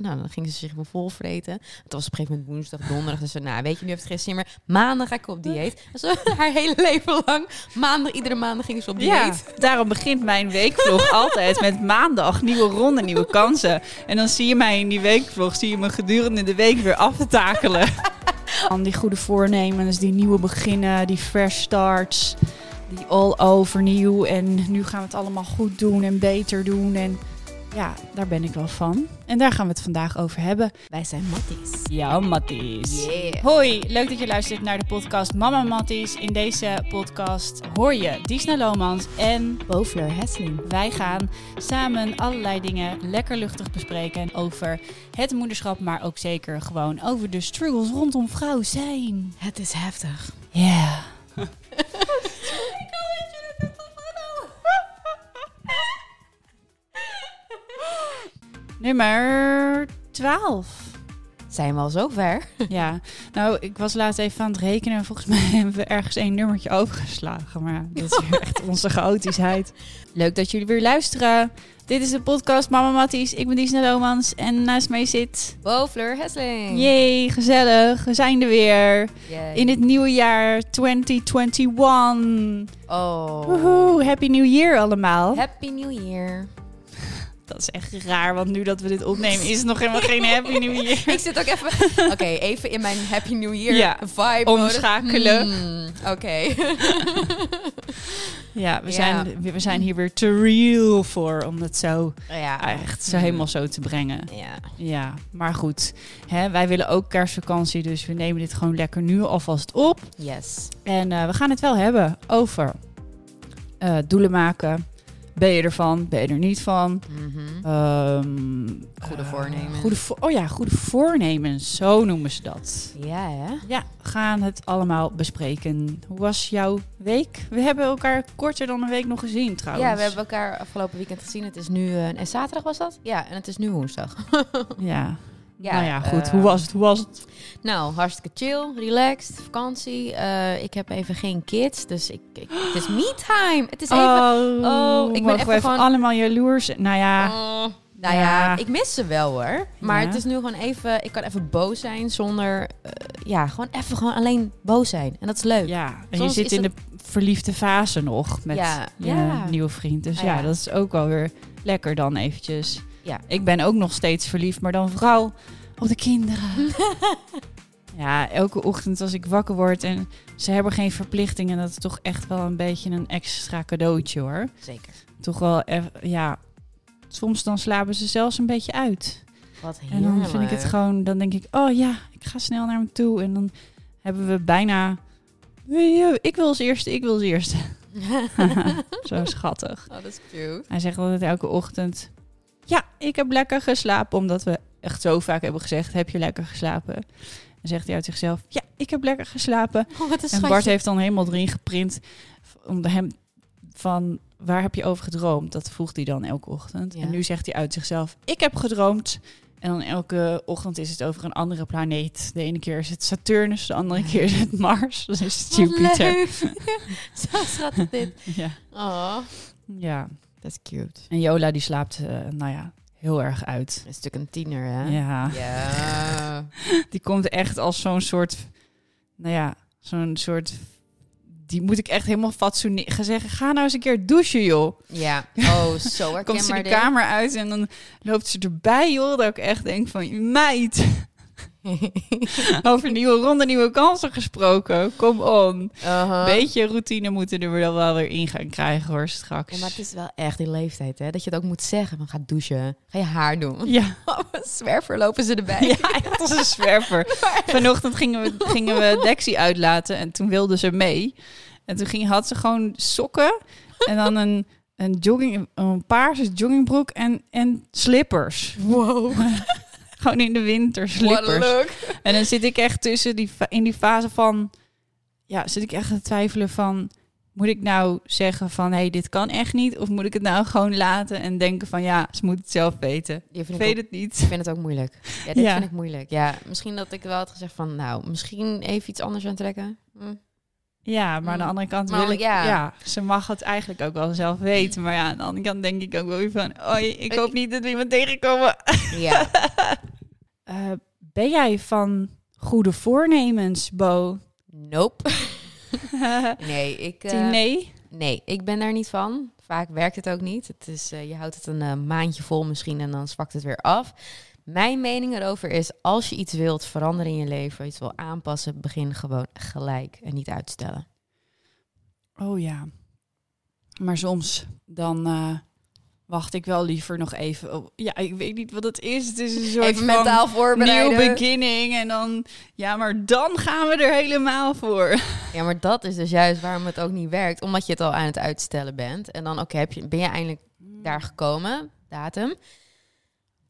Nou, dan ging ze zich wel vol vreten. Het was op een gegeven moment woensdag, donderdag. Dus ze, nou, weet je, nu heeft het geen zin meer. Maandag ga ik op dieet. Dus haar hele leven lang, maandag, iedere maandag ging ze op dieet. Ja, daarom begint mijn weekvlog altijd met maandag, nieuwe ronde, nieuwe kansen. En dan zie je mij in die weekvlog, zie je me gedurende de week weer aftakelen. Van die goede voornemens, die nieuwe beginnen, die fresh starts, die all overnieuw. En nu gaan we het allemaal goed doen en beter doen. En ja, daar ben ik wel van. En daar gaan we het vandaag over hebben. Wij zijn Matties. Ja, Matties. Yeah. Hoi, leuk dat je luistert naar de podcast Mama Matties. In deze podcast hoor je Disna Lomans en Bovler Hesling. wij gaan samen allerlei dingen lekker luchtig bespreken over het moederschap, maar ook zeker gewoon over de struggles rondom vrouw zijn. Het is heftig. Ja. Nummer 12. Zijn we al zover? Ja, nou, ik was laatst even aan het rekenen. en Volgens mij hebben we ergens één nummertje overgeslagen. Maar dit is weer echt onze chaotischheid. Leuk dat jullie weer luisteren. Dit is de podcast Mama Matties. Ik ben Disney Lomans en naast mij zit... Bovler Hesling. Yay, gezellig. We zijn er weer. Yay. In het nieuwe jaar 2021. Oh. Woehoe, Happy New Year allemaal. Happy New Year. Dat is echt raar, want nu dat we dit opnemen is het nog helemaal geen Happy New Year. Ik zit ook even... Oké, even in mijn Happy New Year Ja, vibe. omschakelen. Hmm, Oké. Ja, we, Ja. Zijn, we zijn hier weer te real voor om het zo ja. echt zo helemaal zo te brengen. Ja. Ja, maar goed. Hè, wij willen ook kerstvakantie, dus we nemen dit gewoon lekker nu alvast op. Yes. En eh, we gaan het wel hebben over eh, doelen maken. Ben je ervan? Ben je er niet van? Mhm. Ehm, Goede eh, voornemens. Goede vo- oh ja, goede voornemens. Zo noemen ze dat. Ja, hè? Ja, we gaan het allemaal bespreken. Hoe was jouw week? We hebben elkaar korter dan een week nog gezien trouwens. Ja, we hebben elkaar afgelopen weekend gezien. Het is nu... eh, en zaterdag was dat? Ja, en het is nu woensdag. Ja. Ja, nou ja, goed. eh, Hoe was het? Hoe was het? Nou, hartstikke chill, relaxed, vakantie. Eh, ik heb even geen kids, dus ik, ik- het is me time. Het is even... oh, ik ben even gewoon- allemaal jaloers. Nou ja, Oh, nou Ja. ja. ik mis ze wel hoor. Maar Ja. het is nu gewoon even... Ik kan even boos zijn zonder... eh, ja, gewoon even gewoon alleen boos zijn. En dat is leuk. ja. En Soms je zit in de verliefde fase nog met Ja, je nieuwe vriend. Dus Ah, ja, ja. dat is ook wel weer lekker dan eventjes. Ja. Ik ben ook nog steeds verliefd, maar dan vooral op de kinderen. ja, elke ochtend als ik wakker word en ze hebben geen verplichtingen, dat is toch echt wel een beetje een extra cadeautje hoor. Zeker. Toch wel, ja, soms dan slapen ze zelfs een beetje uit. Wat En dan vind ik het gewoon, dan denk ik, oh ja, ik ga snel naar hem toe. En dan hebben we bijna, "Eh, ik wil als eerste, ik wil als eerste. Zo schattig. oh, dat is cute. Hij zegt altijd elke ochtend, ja, ik heb lekker geslapen. Omdat we echt zo vaak hebben gezegd, heb je lekker geslapen? Dan zegt hij uit zichzelf, ja, ik heb lekker geslapen. Oh, wat een En schatje. Bart heeft dan helemaal erin geprint om hem van waar heb je over gedroomd? Dat vroeg hij dan elke ochtend. Ja. En nu zegt hij uit zichzelf: Ik heb gedroomd. En dan elke ochtend is het over een andere planeet. De ene keer is het Saturnus, de andere keer is het Mars, dan is het Wat Jupiter. leuk. Zo schattig dit. Ja. Oh, ja. dat is cute. En Jola die slaapt, eh, nou ja, heel erg uit. Dat is natuurlijk een tiener, hè? Ja. Ja. Die komt echt als zo'n soort, nou ja, zo'n soort. Die moet ik echt helemaal fatsoeneren. Ga zeggen, ga nou eens een keer douchen, joh. Ja. Oh, zo Dan herkenbaar komt ze de kamer uit en dan loopt ze erbij, joh. Dat ik echt denk van, meid, over nieuwe ronde, nieuwe kansen gesproken. Kom on. Uh-huh. Beetje routine moeten er wel, wel weer in gaan krijgen, hoor, straks. Ja, maar het is wel echt die leeftijd, hè? Dat je het ook moet zeggen. Van, ga douchen. Ga je haar doen. Ja, een zwerver lopen ze erbij. ja, echt als een zwerver. Vanochtend gingen we, gingen we Dexie uitlaten en toen wilde ze mee. En toen ging, had ze gewoon sokken en dan een, een, jogging, een paarse joggingbroek en, en slippers. Wow. Gewoon in de winter slippers. En dan zit ik echt tussen die in die fase van ja, zit ik echt te twijfelen van moet ik nou zeggen van hé, hey, dit kan echt niet of moet ik het nou gewoon laten en denken van ja, ze moet het zelf weten. Je weet het niet. ik vind het ook moeilijk. Ja, dit Ja. vind ik moeilijk. Ja, misschien dat ik wel had gezegd van, nou, misschien even iets anders aantrekken. Hm. Ja, maar aan de Mm. andere kant Maar wil ik ja. ja. ze mag het eigenlijk ook wel zelf weten, maar ja, aan de andere kant denk ik ook wel weer van oh, ik hoop niet dat we iemand tegenkomen. Ja. Eh, ben jij van goede voornemens, Bo? Nope. nee, ik... eh, Team nee? Nee, ik ben daar niet van. Vaak werkt het ook niet. Het is, eh, je houdt het een maandje vol misschien en dan zwakt het weer af. Mijn mening erover is, als je iets wilt veranderen in je leven, iets wil aanpassen, begin gewoon gelijk en niet uitstellen. Oh ja. Maar soms dan eh, wacht ik wel liever nog even. op- ja, ik weet niet wat het is. Het is een soort Even van mentaal voorbereiden. nieuw beginning. En dan, ja, maar dan gaan we er helemaal voor. Ja, maar dat is dus juist waarom het ook niet werkt. Omdat je het al aan het uitstellen bent. En dan, oké, heb je ben je eindelijk daar gekomen, datum.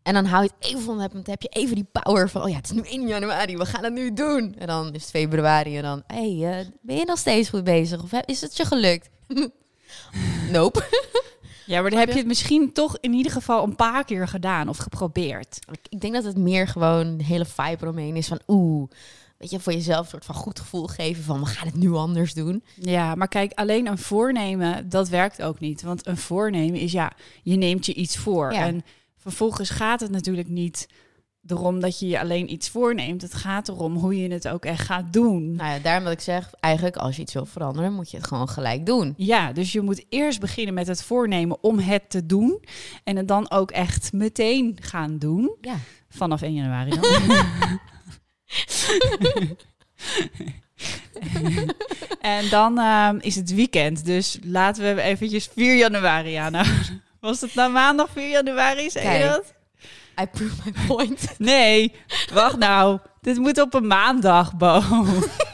En dan hou je het even van, dan heb je even die power van... oh ja, het is nu 1 januari, we gaan het nu doen. En dan is het februari en dan... hé, hey, eh, ben je nog steeds goed bezig? Of is het je gelukt? nope. Ja, maar dan heb je het misschien toch in ieder geval een paar keer gedaan of geprobeerd. Ik- denk dat het meer gewoon een hele vibe eromheen is van... oeh, weet je, voor jezelf een soort van goed gevoel geven van... we gaan het nu anders doen. Ja, maar kijk, alleen een voornemen, dat werkt ook niet. Want een voornemen is ja, je neemt je iets voor. Ja. En vervolgens gaat het natuurlijk niet erom dat je je alleen iets voorneemt. Het gaat erom hoe je het ook echt gaat doen. Nou ja, daarom wat ik zeg, eigenlijk als je iets wil veranderen... moet je het gewoon gelijk doen. Ja, dus je moet eerst beginnen met het voornemen om het te doen. En het dan ook echt meteen gaan doen. Ja. Vanaf 1 januari dan. en dan ehm, is het weekend. Dus laten we eventjes 4 januari aan. Was het nou maandag 4 januari? Zei je dat? I prove my point. Nee, wacht nou. Dit moet op een maandag, Bo.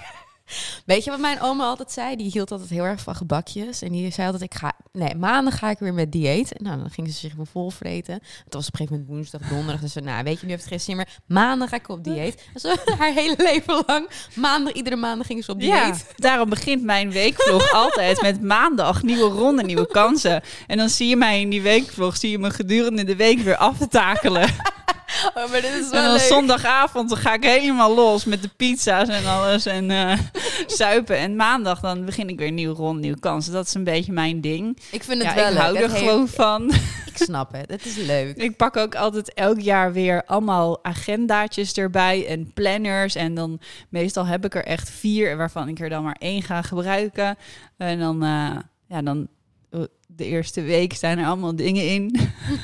Weet je wat mijn oma altijd zei? Die hield altijd heel erg van gebakjes. En die zei altijd, ik ga... Nee, maandag ga ik weer met dieet. En nou, dan ging ze zich maar vol vreten. Het was op een gegeven moment woensdag, donderdag. Dus ze, nou, weet je, nu heeft het geen zin meer. Maandag ga ik op dieet. En zo haar hele leven lang. Maandag, iedere maandag ging ze op dieet. Ja, daarom begint mijn weekvlog altijd met maandag nieuwe ronde, nieuwe kansen. En dan zie je mij in die weekvlog, zie je me gedurende de week weer aftakelen. Oh, maar dit is En wel dan leuk. zondagavond dan ga ik helemaal los met de pizza's en alles en eh zuipen. En maandag dan begin ik weer nieuwe ronde, nieuwe kansen. Dat is een beetje mijn ding. Ik vind het Ja, wel ik leuk. hou er heeft- gewoon van. Ik snap het. Het is leuk. Ik pak ook altijd elk jaar weer allemaal agendaatjes erbij en planners. En dan meestal heb ik er echt vier, waarvan ik er dan maar één ga gebruiken. En dan, eh, ja, dan eh, de eerste week staan er allemaal dingen in.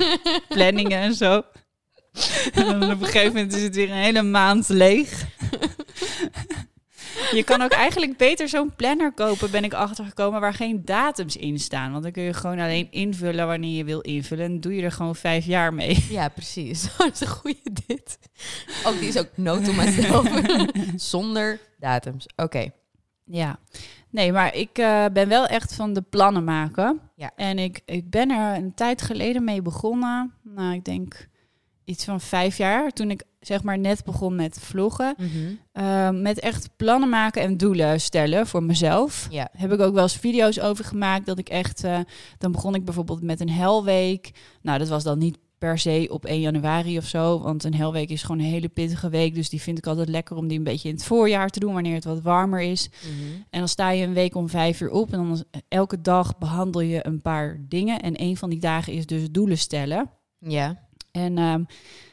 Planningen en zo. En dan op een gegeven moment is het weer een hele maand leeg. Je kan ook eigenlijk beter zo'n planner kopen, ben ik achtergekomen, waar geen datums in staan. Want dan kun je gewoon alleen invullen wanneer je wil invullen. En doe je er gewoon vijf jaar mee. Ja, precies. Dat is een goede dit. Ook die is ook note to myself. Zonder datums. Oké. Ja, nee, maar ik eh, ben wel echt van de plannen maken. Ja. En ik, ik ben er een tijd geleden mee begonnen. Nou, ik denk iets van vijf jaar. Toen ik zeg maar net begon met vloggen. Mhm. Eh, met echt plannen maken en doelen stellen voor mezelf. Ja. Heb ik ook wel eens video's over gemaakt. Dat ik echt. eh, dan begon ik bijvoorbeeld met een helweek. Nou, dat was dan niet per se op 1 januari of zo. Want een helweek is gewoon een hele pittige week. Dus die vind ik altijd lekker om die een beetje in het voorjaar te doen. Wanneer het wat warmer is. Mhm. En dan sta je een week om vijf uur op. En dan is- elke dag behandel je een paar dingen. En een van die dagen is dus doelen stellen. Ja. En ehm,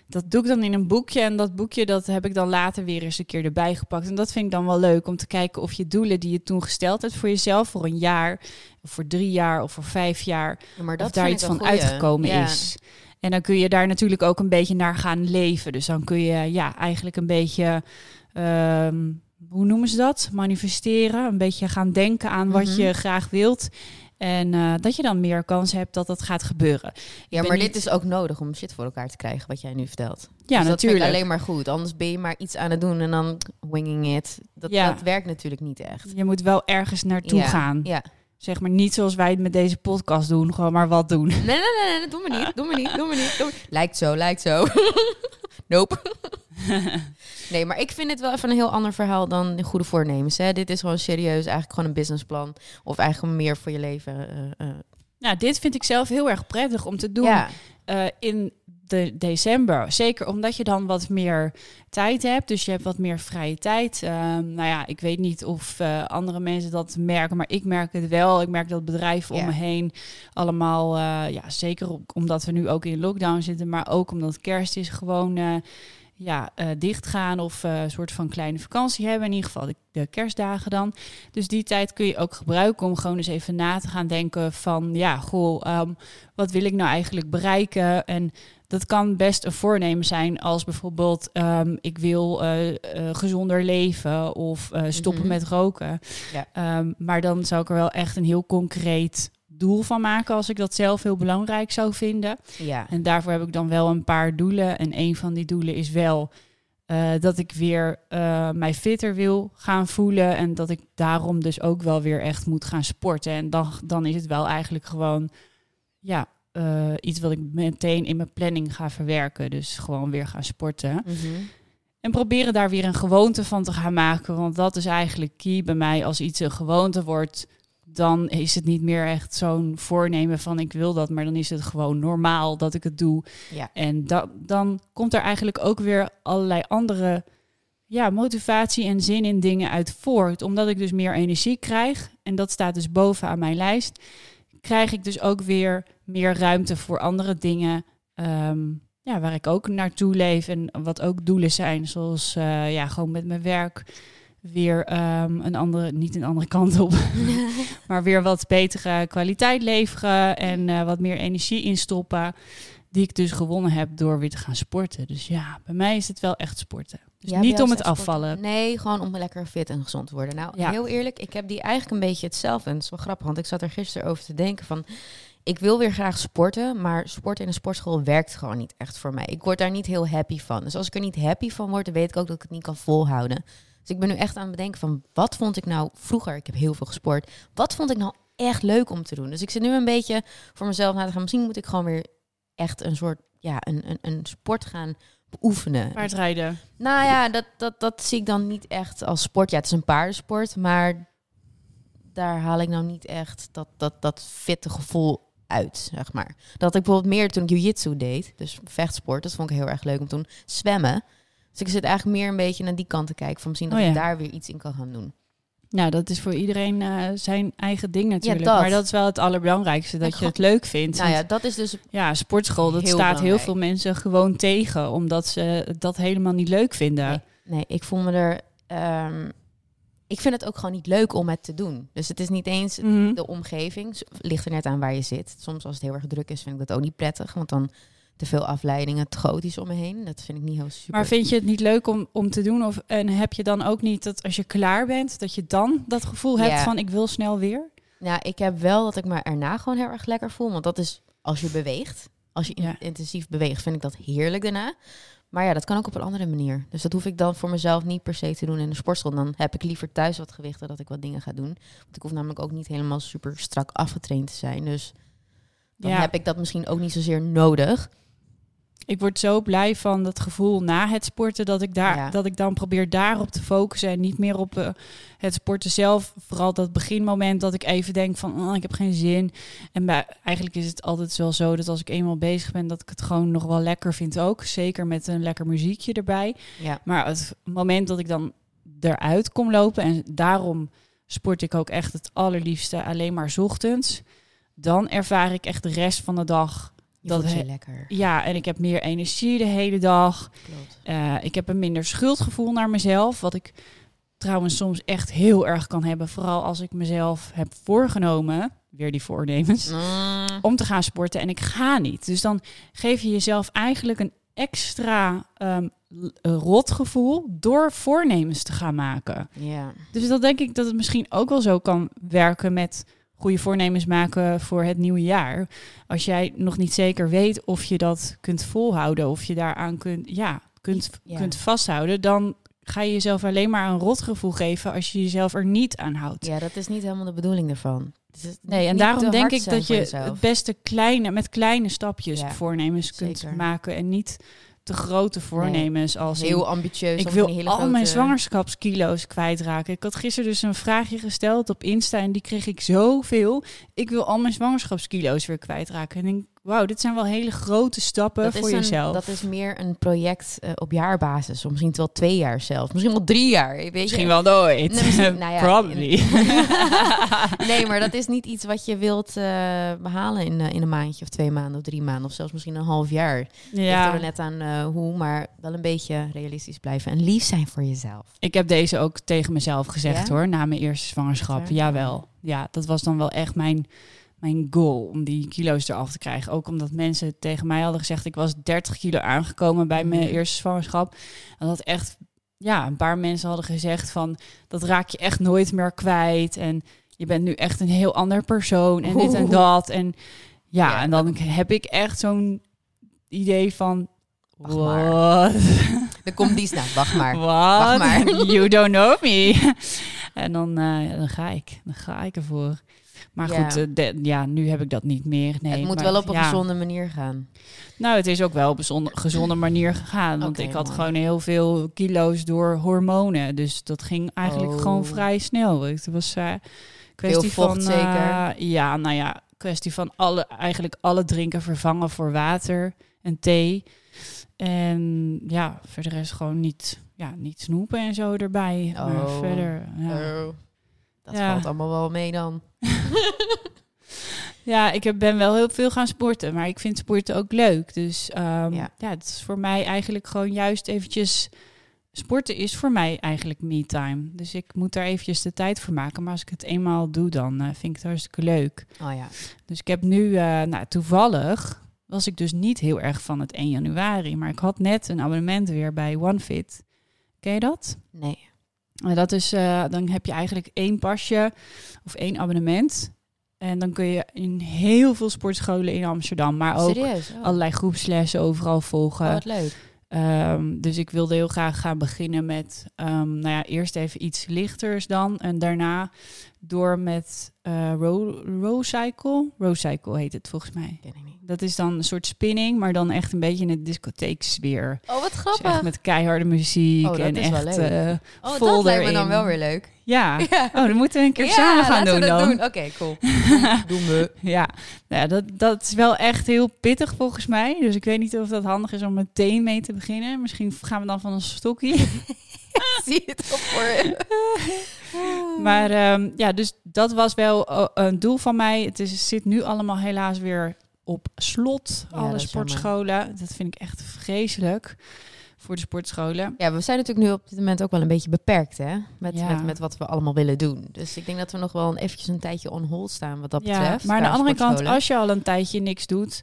dat doe ik dan in een boekje. En dat boekje dat heb ik dan later weer eens een keer erbij gepakt. En dat vind ik dan wel leuk om te kijken of je doelen die je toen gesteld hebt voor jezelf, voor een jaar, of voor drie jaar of voor vijf jaar, Ja, maar of dat daar iets van goeie. uitgekomen Ja. is. En dan kun je daar natuurlijk ook een beetje naar gaan leven. Dus dan kun je ja, eigenlijk een beetje, ehm, hoe noemen ze dat? Manifesteren. Een beetje gaan denken aan wat Mhm. je graag wilt. En eh, dat je dan meer kans hebt dat dat gaat gebeuren. Ja, maar niet- dit is ook nodig om shit voor elkaar te krijgen, wat jij nu vertelt. Ja, Dus dat natuurlijk. alleen maar goed. Anders ben je maar iets aan het doen en dan winging it. Dat, Ja. dat werkt natuurlijk niet echt. Je moet wel ergens naartoe Ja, gaan. Ja. Zeg maar niet zoals wij het met deze podcast doen, gewoon maar wat doen. Nee, nee, nee, nee, doe me niet. Doe me niet. Doe me niet. Lijkt zo, lijkt zo. nope. nee, maar ik vind het wel even een heel ander verhaal dan de goede voornemens. Hè. Dit is gewoon serieus, eigenlijk gewoon een businessplan. Of eigenlijk meer voor je leven. eh, eh. Nou, dit vind ik zelf heel erg prettig om te doen Ja, eh, in de december. Zeker omdat je dan wat meer tijd hebt. Dus je hebt wat meer vrije tijd. Ehm, nou ja, ik weet niet of andere mensen dat merken, maar ik merk het wel. Ik merk dat bedrijven Ja. om me heen allemaal, ja, zeker omdat we nu ook in lockdown zitten, maar ook omdat kerst is, gewoon, ja, uh, dichtgaan of uh, een soort van kleine vakantie hebben. In ieder geval de, de, kerstdagen dan. Dus die tijd kun je ook gebruiken om gewoon eens even na te gaan denken van... ja, goh, um, wat wil ik nou eigenlijk bereiken? En dat kan best een voornemen zijn als bijvoorbeeld... Um, ik wil uh, gezonder leven of stoppen mm -hmm. met roken. Ja. Um, maar dan zou ik er wel echt een heel concreet doel van maken als ik dat zelf heel belangrijk zou vinden. Ja. En daarvoor heb ik dan wel een paar doelen. En een van die doelen is wel uh, dat ik weer uh, mij fitter wil gaan voelen. En dat ik daarom dus ook wel weer echt moet gaan sporten. En dan, dan is het wel eigenlijk gewoon ja, uh, iets wat ik meteen in mijn planning ga verwerken. Dus gewoon weer gaan sporten. Mm -hmm. En proberen daar weer een gewoonte van te gaan maken. Want dat is eigenlijk key bij mij. Als iets een gewoonte wordt, dan is het niet meer echt zo'n voornemen van ik wil dat, maar dan is het gewoon normaal dat ik het doe. Ja. En da dan komt er eigenlijk ook weer allerlei andere ja, motivatie en zin in dingen uit voort. Omdat ik dus meer energie krijg, en dat staat dus bovenaan mijn lijst, krijg ik dus ook weer meer ruimte voor andere dingen. Um, ja, waar ik ook naartoe leef en wat ook doelen zijn, zoals uh, ja, gewoon met mijn werk weer um, een andere, niet een andere kant op, maar weer wat betere kwaliteit leveren en uh, wat meer energie instoppen. Die ik dus gewonnen heb door weer te gaan sporten. Dus ja, bij mij is het wel echt sporten. Dus Ja, niet om het afvallen. sporten. Nee, gewoon om lekker fit en gezond te worden. Nou, Ja. heel eerlijk, ik heb die eigenlijk een beetje hetzelfde. En het is wel grappig, want ik zat er gisteren over te denken van... Ik wil weer graag sporten, maar sporten in een sportschool werkt gewoon niet echt voor mij. Ik word daar niet heel happy van. Dus als ik er niet happy van word, dan weet ik ook dat ik het niet kan volhouden. Dus ik ben nu echt aan het bedenken van wat vond ik nou vroeger, ik heb heel veel gesport, wat vond ik nou echt leuk om te doen? Dus ik zit nu een beetje voor mezelf na te gaan. Misschien moet ik gewoon weer echt een soort, ja, een, een, een sport gaan beoefenen. Paardrijden. Nou ja, dat, dat, dat zie ik dan niet echt als sport. Ja, het is een paardensport, maar daar haal ik nou niet echt dat, dat, dat fitte gevoel uit, zeg maar. Dat ik bijvoorbeeld meer toen ik jiu-jitsu deed, dus vechtsport, dat vond ik heel erg leuk om toen zwemmen. Dus ik zit eigenlijk meer een beetje naar die kant te kijken, van misschien dat Oh ja. ik daar weer iets in kan gaan doen. Nou, dat is voor iedereen eh, zijn eigen ding natuurlijk. dat. Maar dat is wel het allerbelangrijkste, dat En je het leuk vindt. Nou ja, dat is dus ja, sportschool, dat staat heel veel mensen gewoon tegen. Omdat ze dat helemaal niet leuk vinden. Nee, nee, ik voel me er. ehm, ik vind het ook gewoon niet leuk om het te doen. Dus het is niet eens Mhm. de omgeving. Ligt er net aan waar je zit. Soms als het heel erg druk is, vind ik dat ook niet prettig. Want dan te veel afleidingen, te groot om me heen. Dat vind ik niet heel super. Maar vind je het niet leuk om, om te doen? Of, en heb je dan ook niet dat als je klaar bent, dat je dan dat gevoel hebt van ik wil snel weer? Nou, ik heb wel dat ik me erna gewoon heel erg lekker voel. Want dat is als je beweegt. Als je Ja. intensief beweegt, vind ik dat heerlijk daarna. Maar ja, dat kan ook op een andere manier. Dus dat hoef ik dan voor mezelf niet per se te doen in de sportschool. Dan heb ik liever thuis wat gewichten dat ik wat dingen ga doen. Want ik hoef namelijk ook niet helemaal super strak afgetraind te zijn. Dus dan Ja. heb ik dat misschien ook niet zozeer nodig. Ik word zo blij van dat gevoel na het sporten dat ik, daar, Ja. dat ik dan probeer daarop te focussen en niet meer op eh, het sporten zelf. Vooral dat beginmoment dat ik even denk van oh, ik heb geen zin. En bij, eigenlijk is het altijd wel zo dat als ik eenmaal bezig ben dat ik het gewoon nog wel lekker vind ook. Zeker met een lekker muziekje erbij. Ja, Maar het moment dat ik dan eruit kom lopen en daarom sport ik ook echt het allerliefste alleen maar ochtends. Dan ervaar ik echt de rest van de dag je Dat je lekker. ja, en ik heb meer energie de hele dag. Klopt. Eh, ik heb een minder schuldgevoel naar mezelf. Wat ik trouwens soms echt heel erg kan hebben. Vooral als ik mezelf heb voorgenomen, weer die voornemens, Mm, om te gaan sporten en ik ga niet. Dus dan geef je jezelf eigenlijk een extra eh, rotgevoel door voornemens te gaan maken. ja. Dus dat denk ik dat het misschien ook wel zo kan werken met goede voornemens maken voor het nieuwe jaar. Als jij nog niet zeker weet of je dat kunt volhouden, of je daaraan kunt, ja, kunt, Ja. kunt vasthouden, dan ga je jezelf alleen maar een rotgevoel geven als je jezelf er niet aan houdt. ja, dat is niet helemaal de bedoeling ervan. Nee, en daarom denk ik dat je het beste kleine, met kleine stapjes Ja, voornemens kunt zeker. maken en niet te grote voornemens als heel ambitieus. ik wil hele al mijn zwangerschapskilo's kwijtraken. Ik had gisteren dus een vraagje gesteld op Insta en die kreeg ik zoveel. Ik wil al mijn zwangerschapskilo's weer kwijtraken. En ik wauw, dit zijn wel hele grote stappen Dat voor een, jezelf. dat is meer een project eh, op jaarbasis. Of misschien wel twee jaar zelfs. Misschien wel drie jaar. Weet je? Misschien wel nooit. Nee, nou ja, Probably. nee, maar dat is niet iets wat je wilt eh, behalen in, eh, in een maandje of twee maanden of drie maanden. Of zelfs misschien een half jaar. Ja. Ligt ja, er net aan hoe, maar wel een beetje realistisch blijven. En lief zijn voor jezelf. ik heb deze ook tegen mezelf gezegd Ja? hoor, na mijn eerste zwangerschap. Jawel. Ja, dat was dan wel echt mijn, mijn goal om die kilo's eraf te krijgen. Ook omdat mensen tegen mij hadden gezegd, ik was 30 kilo aangekomen bij mijn Mhm. eerste zwangerschap. En dat echt, ja, een paar mensen hadden gezegd van, dat raak je echt nooit meer kwijt. En je bent nu echt een heel ander persoon en dit en dat. En ja, Ja. en dan heb ik echt zo'n idee van, what? Er komt die snel. Wacht maar. Wat? Wacht maar. You don't know me. en dan, eh, dan ga ik. Dan ga ik ervoor. Maar Ja. goed, eh, de- ja, nu heb ik dat niet meer. Nee, het moet maar wel op een ja. gezonde manier gaan. Nou, het is ook wel op een zonde- gezonde manier gegaan. Want ik had mooi. gewoon heel veel kilo's door hormonen. Dus dat ging eigenlijk Oh. gewoon vrij snel. Het was eh kwestie vocht van... zeker? eh, ja, nou ja, kwestie van alle, eigenlijk alle drinken vervangen voor water en thee. En ja, verder is gewoon niet, ja, niet snoepen en zo erbij. Maar Oh. verder, ja. Oh. Dat Ja. valt allemaal wel mee dan. Ja, ik ben wel heel veel gaan sporten, maar ik vind sporten ook leuk. Dus ehm, Ja. ja. het is voor mij eigenlijk gewoon juist eventjes... Sporten is voor mij eigenlijk me-time. Dus ik moet daar eventjes de tijd voor maken. Maar als ik het eenmaal doe, dan eh, vind ik het hartstikke leuk. Oh ja. Dus ik heb nu, eh, nou toevallig was ik dus niet heel erg van het 1 januari. Maar ik had net een abonnement weer bij OneFit. Ken je dat? Nee. Dat is, eh, dan heb je eigenlijk één pasje of één abonnement. En dan kun je in heel veel sportscholen in Amsterdam, maar ook Serieus? Oh. allerlei groepslessen overal volgen. Oh, wat leuk. Ehm, dus ik wilde heel graag gaan beginnen met, ehm, nou ja, eerst even iets lichters dan. En daarna door met eh row, row cycle. Row cycle heet het volgens mij. Ken ik niet. Dat is dan een soort spinning, maar dan echt een beetje in het discotheeksfeer. Oh, wat Dus grappig. echt met keiharde muziek Oh, dat en is wel echt leuk. eh, oh, dat lijkt me dan wel weer leuk. ja. Ja. Oh, dan moeten we een keer Ja, samen gaan doen dan. doen. Oké, cool. Doen we. Ja, nou ja dat, dat is wel echt heel pittig volgens mij. Dus ik weet niet of dat handig is om meteen mee te beginnen. Misschien gaan we dan van een stokje. Zie het op voor je? maar ehm, ja, dus dat was wel eh, een doel van mij. Het is, zit nu allemaal helaas weer op slot, Ja, alle dat sportscholen. Dat vind ik echt vreselijk voor de sportscholen. Ja, we zijn natuurlijk nu op dit moment ook wel een beetje beperkt, hè? Met, Ja. met, met wat we allemaal willen doen. Dus ik denk dat we nog wel een, eventjes een tijdje on hold staan wat dat Ja, betreft. maar aan de andere kant, als je al een tijdje niks doet,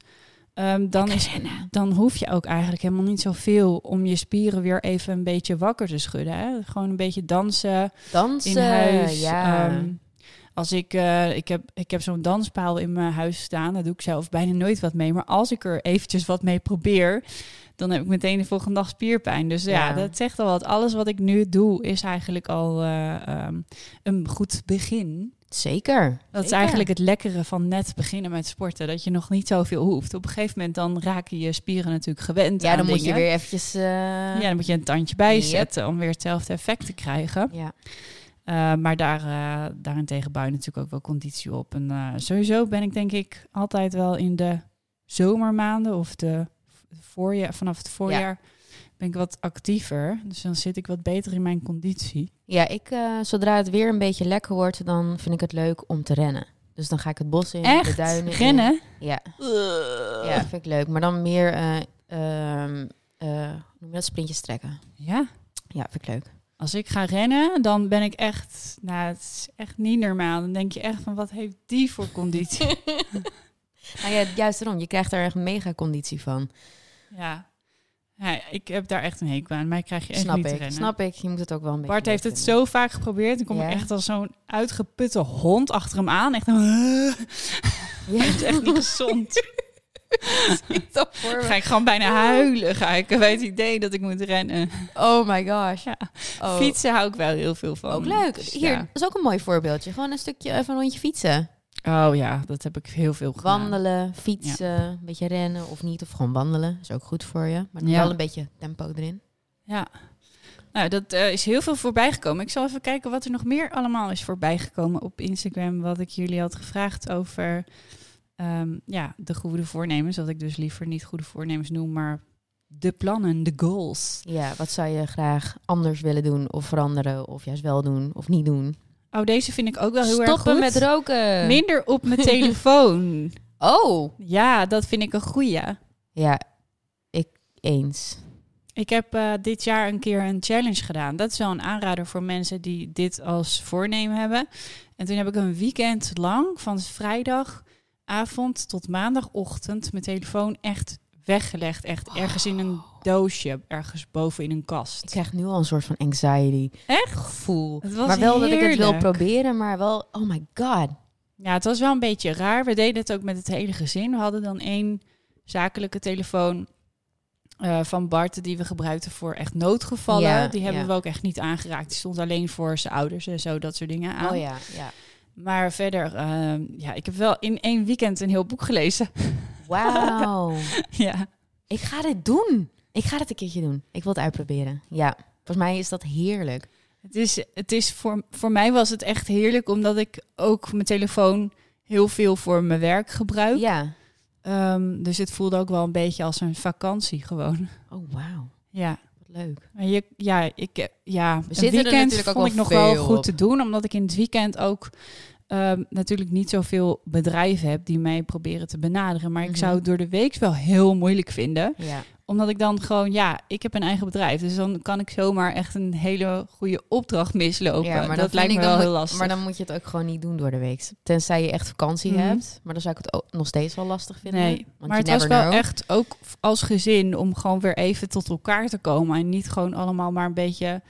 ehm, dan, is, dan hoef je ook eigenlijk helemaal niet zoveel om je spieren weer even een beetje wakker te schudden. Hè? Gewoon een beetje dansen Dansen, in huis. ja. Ehm, als ik, eh, ik heb, ik heb zo'n danspaal in mijn huis staan, daar doe ik zelf bijna nooit wat mee. Maar als ik er eventjes wat mee probeer, dan heb ik meteen de volgende dag spierpijn. Dus ja, Ja. dat zegt al wat. Alles wat ik nu doe is eigenlijk al eh, ehm, een goed begin. Zeker. Dat is eigenlijk het lekkere van net beginnen met sporten. Dat je nog niet zoveel hoeft. Op een gegeven moment dan raken je spieren natuurlijk gewend Ja, aan dan moet je weer eventjes... eh, Ja, dan moet je een tandje bijzetten om weer hetzelfde effect te krijgen. ja. Uh, maar daar, uh, daarentegen bouw je natuurlijk ook wel conditie op. En sowieso ben ik denk ik altijd wel in de zomermaanden of de voorjaar, vanaf het voorjaar ben ik wat actiever. Dus dan zit ik wat beter in mijn conditie. Ja, ik, uh, zodra het weer een beetje lekker wordt, dan vind ik het leuk om te rennen. Dus dan ga ik het bos in, Echt? de duinen Rennen? in. Ja. ja, vind ik leuk. Maar dan meer, uh, um, noem je dat, sprintjes trekken. Ja? Ja, vind ik leuk. Als ik ga rennen, dan ben ik echt, nou, het is echt niet normaal. Dan denk je echt van, wat heeft die voor conditie? nou ja, juist erom. Je krijgt er echt mega conditie van. Ja. Ja. ik heb daar echt een hekel aan. Mij krijg je echt snap niet ik, te rennen. Snap ik. Je moet het ook wel een beetje Bart heeft het vinden. zo vaak geprobeerd. Dan kom Ja? ik echt als zo'n uitgeputte hond achter hem aan. Echt een... Ja. Dat is echt niet gezond. voor Ga ik gewoon bijna huilen. Ga ik bij het idee dat ik moet rennen. Oh my gosh. Ja. Oh. Fietsen hou ik wel heel veel van. Ook leuk. Dus Hier, dat is ook een mooi voorbeeldje. Gewoon een stukje, even een rondje fietsen. Oh ja, dat heb ik heel veel gedaan. Wandelen, fietsen, een beetje rennen of niet. Of gewoon wandelen. Is ook goed voor je. Maar Ja. wel een beetje tempo erin. Ja. Nou, dat eh, is heel veel voorbij gekomen. Ik zal even kijken wat er nog meer allemaal is voorbij gekomen op Instagram. Wat ik jullie had gevraagd over ehm, ja, de goede voornemens, wat ik dus liever niet goede voornemens noem, maar de plannen, de goals. Ja, wat zou je graag anders willen doen of veranderen of juist wel doen of niet doen? Oh, deze vind ik ook wel heel Stoppen erg goed. met roken. Minder op mijn telefoon. Oh. Ja, dat vind ik een goeie. Ja, ik eens. Ik heb eh, dit jaar een keer een challenge gedaan. Dat is wel een aanrader voor mensen die dit als voornemen hebben. En toen heb ik een weekend lang, van vrijdagavond tot maandagochtend, mijn telefoon echt weggelegd. Echt ergens in een doosje, ergens boven in een Ik kast. krijg nu al een soort van anxiety Echt? gevoel. Het was Maar wel dat ik het wil proberen, maar wel, oh my god. Ja, het was wel een beetje raar. We deden het ook met het hele gezin. We hadden dan één zakelijke telefoon eh, van Bart die we gebruikten voor echt noodgevallen. Ja, die hebben ja. we ook echt niet aangeraakt. Die stond alleen voor zijn ouders en zo, dat soort dingen aan. Oh ja, ja. Maar verder, ehm, ja, ik heb wel in één weekend een heel boek gelezen. Wauw. ja. ik ga dit doen. Ik ga dit een keertje doen. Ik wil het uitproberen. Ja, volgens mij is dat heerlijk. Het is, het is voor, voor mij was het echt heerlijk, omdat ik ook mijn telefoon heel veel voor mijn werk gebruik. Ja. Ehm, dus het voelde ook wel een beetje als een vakantie gewoon. Oh, wauw. Ja. Wat leuk. Maar je, ja, ik, eh, ja, We een zitten weekend natuurlijk ook vond ik nog wel goed op. te doen, omdat ik in het weekend ook ehm, natuurlijk niet zoveel bedrijven heb die mij proberen te benaderen. Maar ik Mhm. zou het door de week wel heel moeilijk vinden, Ja. omdat ik dan gewoon, ja, ik heb een eigen bedrijf, dus dan kan ik zomaar echt een hele goede opdracht mislopen. ja, maar dat lijkt me wel heel lastig. Maar dan moet je het ook gewoon niet doen door de week. Tenzij je echt vakantie Mhm. hebt. Maar dan zou ik het ook nog steeds wel lastig vinden. Nee, maar het was never wel know. echt ook als gezin om gewoon weer even tot elkaar te komen. En niet gewoon allemaal maar een beetje.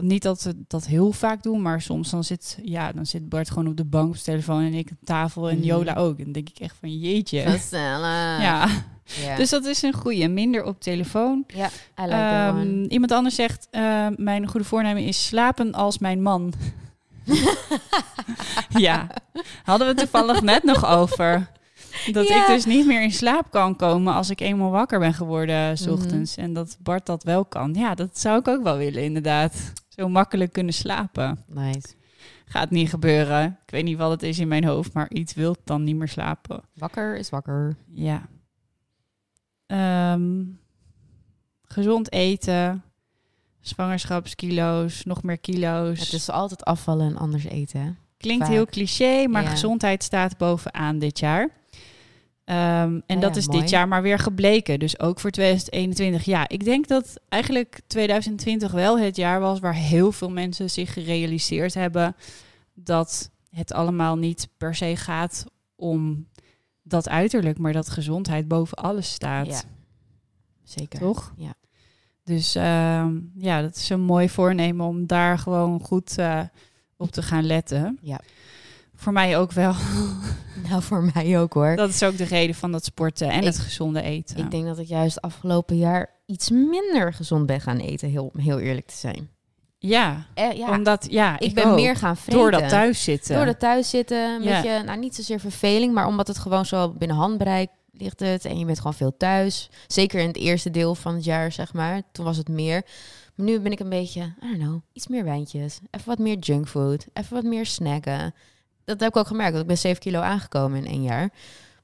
Niet dat we dat heel vaak doen, maar soms dan zit, ja, dan zit Bart gewoon op de bank op zijn telefoon en ik op tafel en Mhm. Jola ook. En dan denk ik echt van jeetje. Gezellig. Ja, ja. dus dat is een goede. Minder op telefoon. ja, I like. Ehm, iemand anders zegt, eh, mijn goede voornemen is slapen als mijn man. ja, hadden we het toevallig net nog over. Dat Ja. ik dus niet meer in slaap kan komen als ik eenmaal wakker ben geworden s Mhm. ochtends. En dat Bart dat wel kan. Ja, dat zou ik ook wel willen inderdaad. Zo makkelijk kunnen slapen. Nice. Gaat niet gebeuren. Ik weet niet wat het is in mijn hoofd, maar iets wil dan niet meer slapen. Wakker is wakker. Ja. Ehm, gezond eten. Zwangerschapskilo's, nog meer kilo's. Het is altijd afvallen en anders eten. hè? Klinkt vaak. heel cliché, maar Ja. gezondheid staat bovenaan dit jaar. Ehm, en Ja, dat is mooi. dit jaar maar weer gebleken. Dus ook voor 2021. Ja, ik denk dat eigenlijk 2020 wel het jaar was waar heel veel mensen zich gerealiseerd hebben dat het allemaal niet per se gaat om dat uiterlijk, maar dat gezondheid boven alles staat. Ja. Zeker. Toch? Ja. Dus ehm, ja, dat is een mooi voornemen om daar gewoon goed eh, op te gaan letten. Ja. Voor mij ook wel. Nou, voor mij ook hoor. Dat is ook de reden van dat sporten en Ik- het gezonde eten. Ik denk dat ik juist afgelopen jaar iets minder gezond ben gaan eten, heel, heel eerlijk te zijn. ja, Eh, ja, omdat ja, ik, ik, ben ook. meer gaan vreten. door dat thuis zitten. Door dat thuis zitten, een Ja. beetje, nou niet zozeer verveling, maar omdat het gewoon zo binnen handbereik ligt het en je bent gewoon veel thuis. Zeker in het eerste deel van het jaar, zeg maar. Toen was het meer. Maar nu ben ik een beetje, I don't know, iets meer wijntjes. Even wat meer junkfood. Even wat meer snacken. Dat heb ik ook gemerkt, want ik ben 7 kilo aangekomen in één jaar.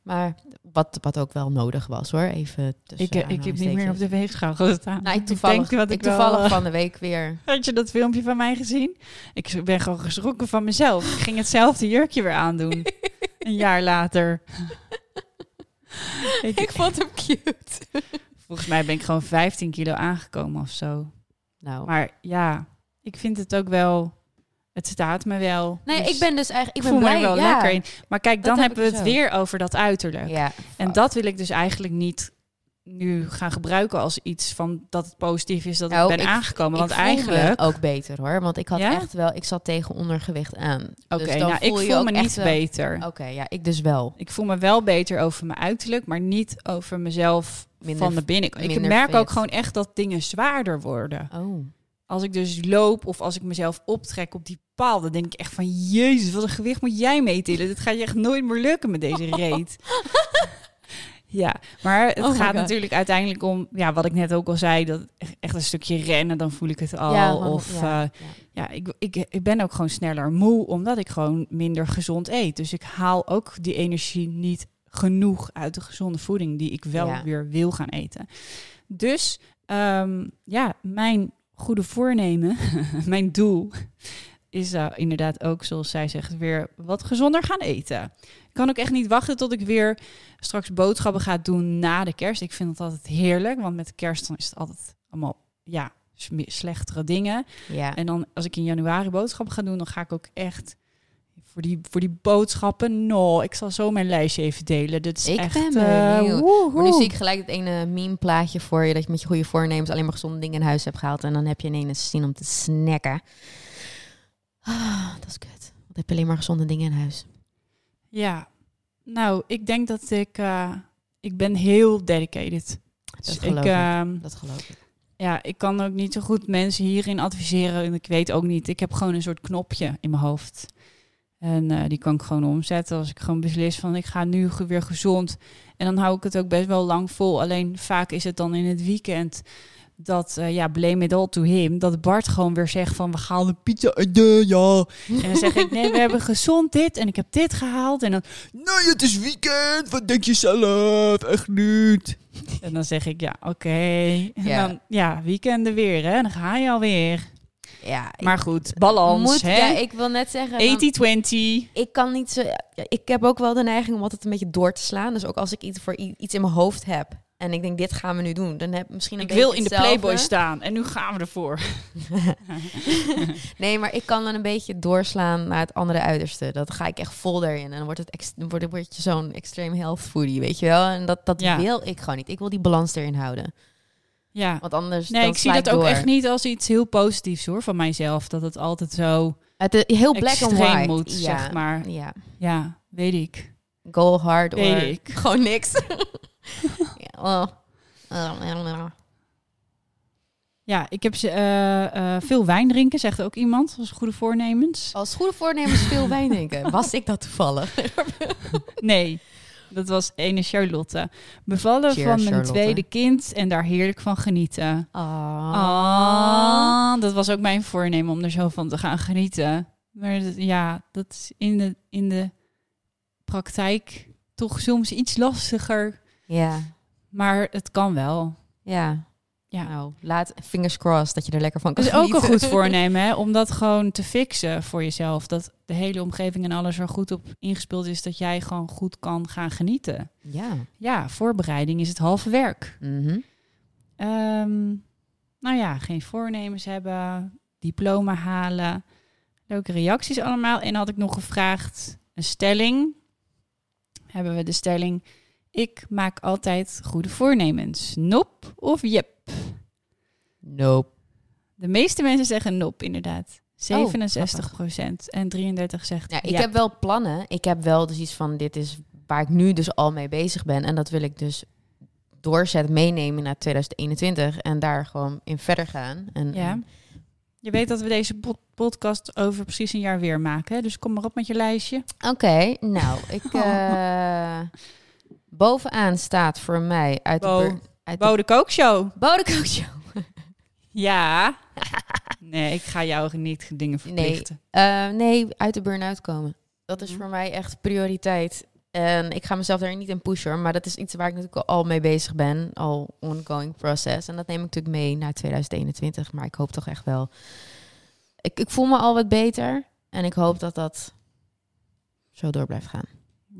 Maar wat, wat ook wel nodig was hoor, even tussen ik, eh, ik heb niet meer op de weegschaal gestaan. Nou, ik toevallig, ik ik toevallig eh, van de week weer. Had je dat filmpje van mij gezien? Ik ben gewoon geschrokken van mezelf. Ik ging hetzelfde jurkje weer aandoen. een jaar later. ik, vond hem cute. volgens mij ben ik gewoon 15 kilo aangekomen of zo. Nou, Maar ja, ik vind het ook wel... Het staat me wel. nee, Dus ik ben dus eigenlijk, ik ik voel ben me blij. er wel ja. lekker in. Maar kijk, dan heb hebben we het dus weer over dat uiterlijk. Ja, En dat wil ik dus eigenlijk niet nu gaan gebruiken als iets van dat het positief is dat Nou, ik ben ik- aangekomen. Want ik voel me eigenlijk... ook beter hoor, want ik had Ja? echt wel, ik zat tegen ondergewicht aan. Oké, dus nou, ik voel me niet wel- beter. Oké, ja, ik dus wel. Ik voel me wel beter over mijn uiterlijk, maar niet over mezelf Minder van de binnenkant. Ik merk fit. ook gewoon echt dat dingen zwaarder worden. Oh, Als ik dus loop of als ik mezelf optrek op die paal, dan denk ik echt van... Jezus, wat een gewicht moet jij meetillen? Dit gaat je echt nooit meer lukken met deze reet. ja, maar het Oh gaat natuurlijk uiteindelijk om... Ja, wat ik net ook al zei, dat echt een stukje rennen, dan voel ik het al. Ja, of ja, eh, ja. ja, ik, ik, ik ben ook gewoon sneller moe, omdat ik gewoon minder gezond eet. Dus ik haal ook die energie niet genoeg uit de gezonde voeding die ik wel weer wil gaan eten. Dus ehm, ja, mijn goede voornemen, mijn doel is eh, inderdaad ook, zoals zij zegt, weer wat gezonder gaan eten. Ik kan ook echt niet wachten tot ik weer straks boodschappen ga doen na de kerst. Ik vind het altijd heerlijk, want met de kerst dan is het altijd allemaal ja, slechtere dingen. Ja. En dan als ik in januari boodschappen ga doen, dan ga ik ook echt voor die, voor die boodschappen. No, ik zal zo mijn lijstje even delen. Dit is Ik echt. ben benieuwd. woehoe. Maar nu zie ik gelijk het ene meme plaatje voor je. Dat je met je goede voornemens alleen maar gezonde dingen in huis hebt gehaald. En dan heb je ineens zin om te snacken. Ah, dat is kut. Want heb je alleen maar gezonde dingen in huis. Ja, nou, ik denk dat ik. eh, ik ben heel dedicated. Dat Dus geloof ik, ik. ehm, Dat geloof ik. ja, ik kan ook niet zo goed mensen hierin adviseren. En ik weet ook niet. Ik heb gewoon een soort knopje in mijn hoofd. En eh, die kan ik gewoon omzetten als ik gewoon beslis van ik ga nu weer gezond. En dan hou ik het ook best wel lang vol. Alleen vaak is het dan in het weekend dat, eh, ja, blame it all to him. Dat Bart gewoon weer zegt van we gaan de pizza eten, ja. En dan zeg ik nee, we hebben gezond dit en ik heb dit gehaald. En dan nee, het is weekend, wat denk je zelf? Echt niet. En dan zeg ik ja, oké. En Ja. dan ja, weekenden weer hè, dan ga je alweer. Ja, Maar goed, balans moet, hè. Ja, ik wil net zeggen. dan- 80-20. ik kan niet zo. Ik heb ook wel de neiging om altijd een beetje door te slaan. Dus ook als ik iets voor iets in mijn hoofd heb. En ik denk, dit gaan we nu doen. Dan heb misschien een Ik wil in de. Playboy staan en nu gaan we ervoor. Nee, maar ik kan dan een beetje doorslaan naar het andere uiterste. Dat ga ik echt vol daarin. En dan wordt, het dan wordt, word je zo'n extreme health foodie, weet je wel. En dat, dat Ja. wil ik gewoon niet. Ik wil die balans erin houden. Ja. Want anders Nee, ik zie dat ook echt niet als iets heel positiefs hoor van mijzelf. Dat het altijd zo Het is heel black and extreem white. moet, ja. zeg maar. Ja. Ja, weet ik. Go hard Weet ik. gewoon niks. ja, Ja, ik heb ze, eh, eh, veel wijn drinken, zegt ook iemand. als goede voornemens. Als goede voornemens veel wijn drinken. Was ik dat toevallig? Nee, dat was ene Charlotte. Bevallen van mijn Charlotte. tweede kind en daar heerlijk van genieten. Ah. Ah, dat was ook mijn voornemen om er zo van te gaan genieten. Maar dat- ja, dat is in de, in de praktijk toch soms iets lastiger. Ja. Maar het kan wel. Ja. Ja. Nou, laat fingers crossed dat je er lekker van kan Dat is ook een goed voornemen, hè? om dat gewoon te fixen voor jezelf. Dat de hele omgeving en alles er goed op ingespeeld is, dat jij gewoon goed kan gaan genieten. Ja. Ja, voorbereiding is het halve werk. Mhm. Ehm, nou ja, geen voornemens hebben, diploma halen. Leuke reacties allemaal. En had ik nog gevraagd, een stelling. Hebben we de stelling, ik maak altijd goede voornemens. Nop of jep? Nope. De meeste mensen zeggen nop, inderdaad. 67% en 33 zegt Ja, ik heb wel plannen. Ik heb wel dus iets van, dit is waar ik nu dus al mee bezig ben. En dat wil ik dus doorzetten, meenemen naar 2021. En daar gewoon in verder gaan. En, Ja. en- Je weet dat we deze pod- podcast over precies een jaar weer maken. hè? Dus kom maar op met je lijstje. Oké, nou, ik... eh, bovenaan staat voor mij uit Bo. de... Uit de Bode Kookshow. Bodekookje. Ja. Nee, ik ga jou niet dingen verplichten. Eh, nee, uit de burn-out komen. Dat is Mhm. voor mij echt prioriteit. En ik ga mezelf daar niet in pushen, hoor, maar dat is iets waar ik natuurlijk al mee bezig ben. Al ongoing process. En dat neem ik natuurlijk mee naar 2021. Maar ik hoop toch echt wel. Ik, ik voel me al wat beter. En ik hoop dat dat zo door blijft gaan.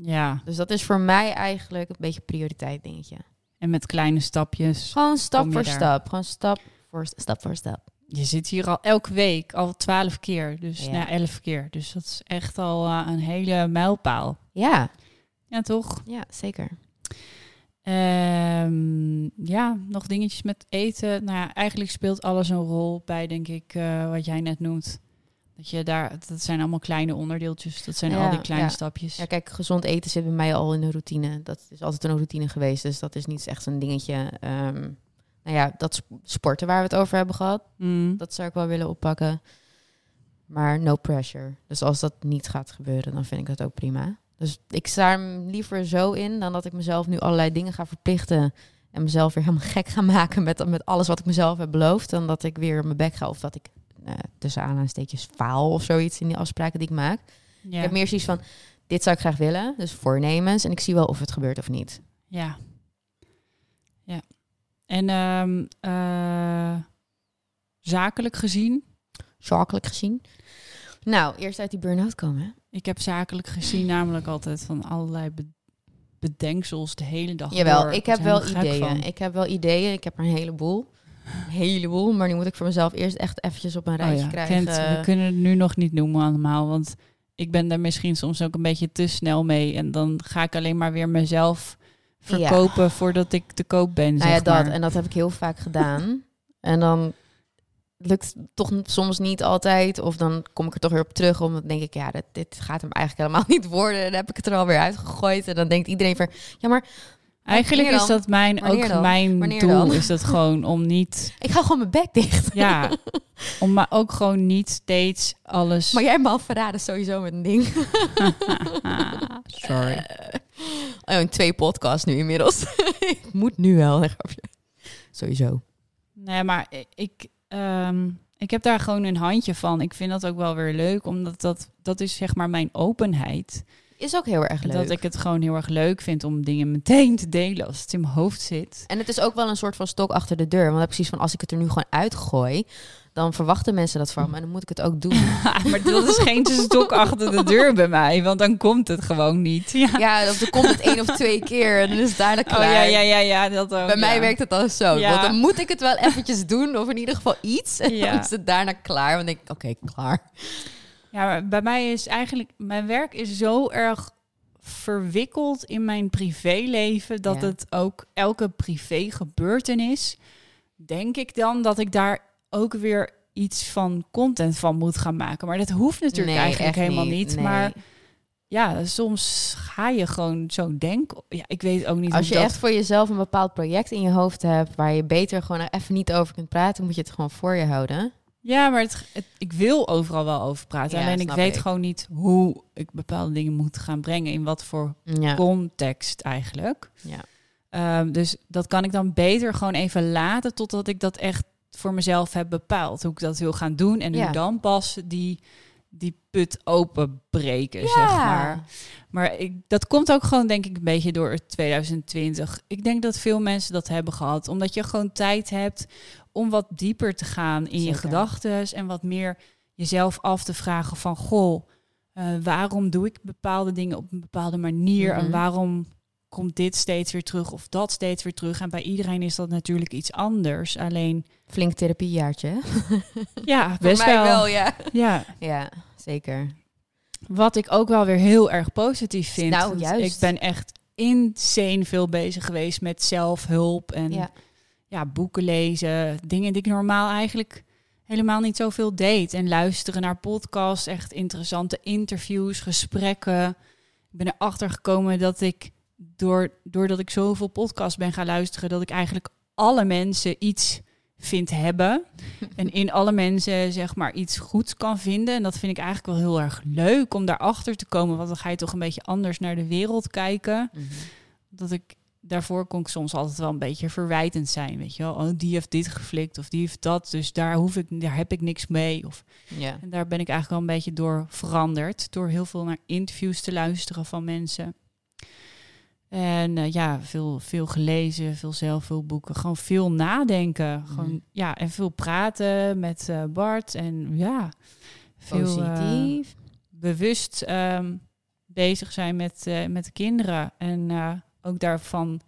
Ja, Dus dat is voor mij eigenlijk een beetje prioriteit dingetje. en met kleine stapjes. Gewoon stap voor daar? stap. Gewoon stap voor stap voor stap. Je zit hier al elke week, al twaalf keer. Dus Ja. ja. elf keer. Dus dat is echt al eh, een hele mijlpaal. Ja, Ja, toch? ja, zeker. Ehm, ja, nog dingetjes met eten. Nou ja, eigenlijk speelt alles een rol bij, denk ik, eh, wat jij net noemt. Dat je daar, dat zijn allemaal kleine onderdeeltjes. Dat zijn Ja, al die kleine ja. stapjes. Ja, kijk, gezond eten zit bij mij al in de routine. Dat is altijd een routine geweest. Dus dat is niet echt een dingetje. Ehm, nou ja, dat sp- sporten waar we het over hebben gehad, Mm. dat zou ik wel willen oppakken. Maar no pressure. Dus als dat niet gaat gebeuren, dan vind ik dat ook prima. Dus ik sta er liever zo in dan dat ik mezelf nu allerlei dingen ga verplichten. En mezelf weer helemaal gek ga maken met, met alles wat ik mezelf heb beloofd. Dan dat ik weer mijn bek ga of dat ik eh, tussen aanhalingstekens faal of zoiets in die afspraken die ik maak. Ja. Ik heb meer zoiets van, dit zou ik graag willen. Dus voornemens. En ik zie wel of het gebeurt of niet. Ja. Ja. En ehm, eh, zakelijk gezien? Zakelijk gezien. Nou, eerst uit die burn-out komen. Ik heb zakelijk gezien namelijk altijd van allerlei be- bedenksels de hele dag Jawel, door. ik heb wel ideeën. van. Ik heb wel ideeën. Ik heb er een heleboel. Een heleboel. Maar nu moet ik voor mezelf eerst echt eventjes op een Oh rijtje ja, krijgen. Kent, we kunnen het nu nog niet noemen allemaal, want ik ben daar misschien soms ook een beetje te snel mee. En dan ga ik alleen maar weer mezelf verkopen voordat ik te koop ben, Nou ja, zeg dat. maar. En dat heb ik heel vaak gedaan. en dan lukt het toch soms niet altijd. Of dan kom ik er toch weer op terug. Omdat dan denk ik, ja, dit, dit gaat hem eigenlijk helemaal niet worden. En dan heb ik het er alweer uitgegooid. En dan denkt iedereen van, ja, maar Eigenlijk is dat mijn, Wanneer ook dan? mijn Wanneer doel, dan? is dat gewoon om niet, ik ga gewoon mijn bek dicht. ja, om maar ook gewoon niet steeds alles... Maar jij al verraden sowieso met een ding. Sorry. Oh, in twee podcasts nu inmiddels. ik moet nu wel. hè. Sowieso. Nee, maar ik, ehm, ik heb daar gewoon een handje van. Ik vind dat ook wel weer leuk, omdat dat, dat is zeg maar mijn openheid. Is ook heel erg leuk. dat ik het gewoon heel erg leuk vind om dingen meteen te delen als het in mijn hoofd zit. En het is ook wel een soort van stok achter de deur. Want ik precies van, als ik het er nu gewoon uitgooi... dan verwachten mensen dat van me. En dan moet ik het ook doen. maar dat is geen stok achter de deur bij mij, want dan komt het gewoon niet. Ja. Ja, of er komt het één of twee keer en dan is het daarna Oh klaar. ja, ja, ja, ja. Dat ook, Bij mij werkt het al zo. Ja. Want dan moet ik het wel eventjes doen, of in ieder geval iets. En dan is het daarna klaar. Want dan denk ik, oké, klaar. Ja, bij mij is eigenlijk... Mijn werk is zo erg verwikkeld in mijn privéleven... dat Ja. het ook elke privé gebeurtenis... denk ik dan dat ik daar ook weer iets van content van moet gaan maken. Maar dat hoeft natuurlijk Nee, eigenlijk helemaal niet. Nee. Maar ja, soms ga je gewoon zo denken. Ja, ik weet ook niet Als je dat... echt voor jezelf een bepaald project in je hoofd hebt... waar je beter gewoon even niet over kunt praten... moet je het gewoon voor je houden. Ja, maar het, het- ik wil overal wel over praten. Ja, Alleen ik weet ik. gewoon niet hoe ik bepaalde dingen moet gaan brengen. In wat voor Ja. context eigenlijk. ja. Ehm, dus dat kan ik dan beter gewoon even laten totdat ik dat echt voor mezelf heb bepaald. Hoe ik dat wil gaan doen en Ja. hoe dan pas die, die put openbreken, zeg maar. Maar ik, dat komt ook gewoon, denk ik, een beetje door 2020. Ik denk dat veel mensen dat hebben gehad. Omdat je gewoon tijd hebt om wat dieper te gaan in je gedachten. En wat meer jezelf af te vragen van... Goh, eh, waarom doe ik bepaalde dingen op een bepaalde manier? En Mhm. waarom komt dit steeds weer terug of dat steeds weer terug? En bij iedereen is dat natuurlijk iets anders. Alleen, Flink therapiejaartje, ja, best wel. wel, ja. Ja, Ja, zeker. Wat ik ook wel weer heel erg positief vind. Nou, juist. Ik ben echt insane veel bezig geweest met zelfhulp en ja. Ja. boeken lezen. Dingen die ik normaal eigenlijk helemaal niet zoveel deed. En luisteren naar podcasts, echt interessante interviews, gesprekken. Ik ben erachter gekomen dat ik, door, doordat ik zoveel podcasts ben gaan luisteren, dat ik eigenlijk alle mensen iets vind hebben. en in alle mensen zeg maar iets goeds kan vinden. En dat vind ik eigenlijk wel heel erg leuk om daarachter te komen. Want dan ga je toch een beetje anders naar de wereld kijken. Mhm. Dat ik daarvoor kon ik soms altijd wel een beetje verwijtend zijn. Weet je wel, oh, die heeft dit geflikt of die heeft dat. Dus daar hoef ik, daar heb ik niks mee. Of, Ja. en daar ben ik eigenlijk wel een beetje door veranderd. Door heel veel naar interviews te luisteren van mensen. En eh, ja, veel, veel gelezen, veel zelfhulpboeken. Gewoon veel nadenken. Gewoon, Mhm. ja, en veel praten met eh, Bart. En ja, veel eh, Positief. bewust ehm, bezig zijn met, eh, met de kinderen. En eh, ook daarvan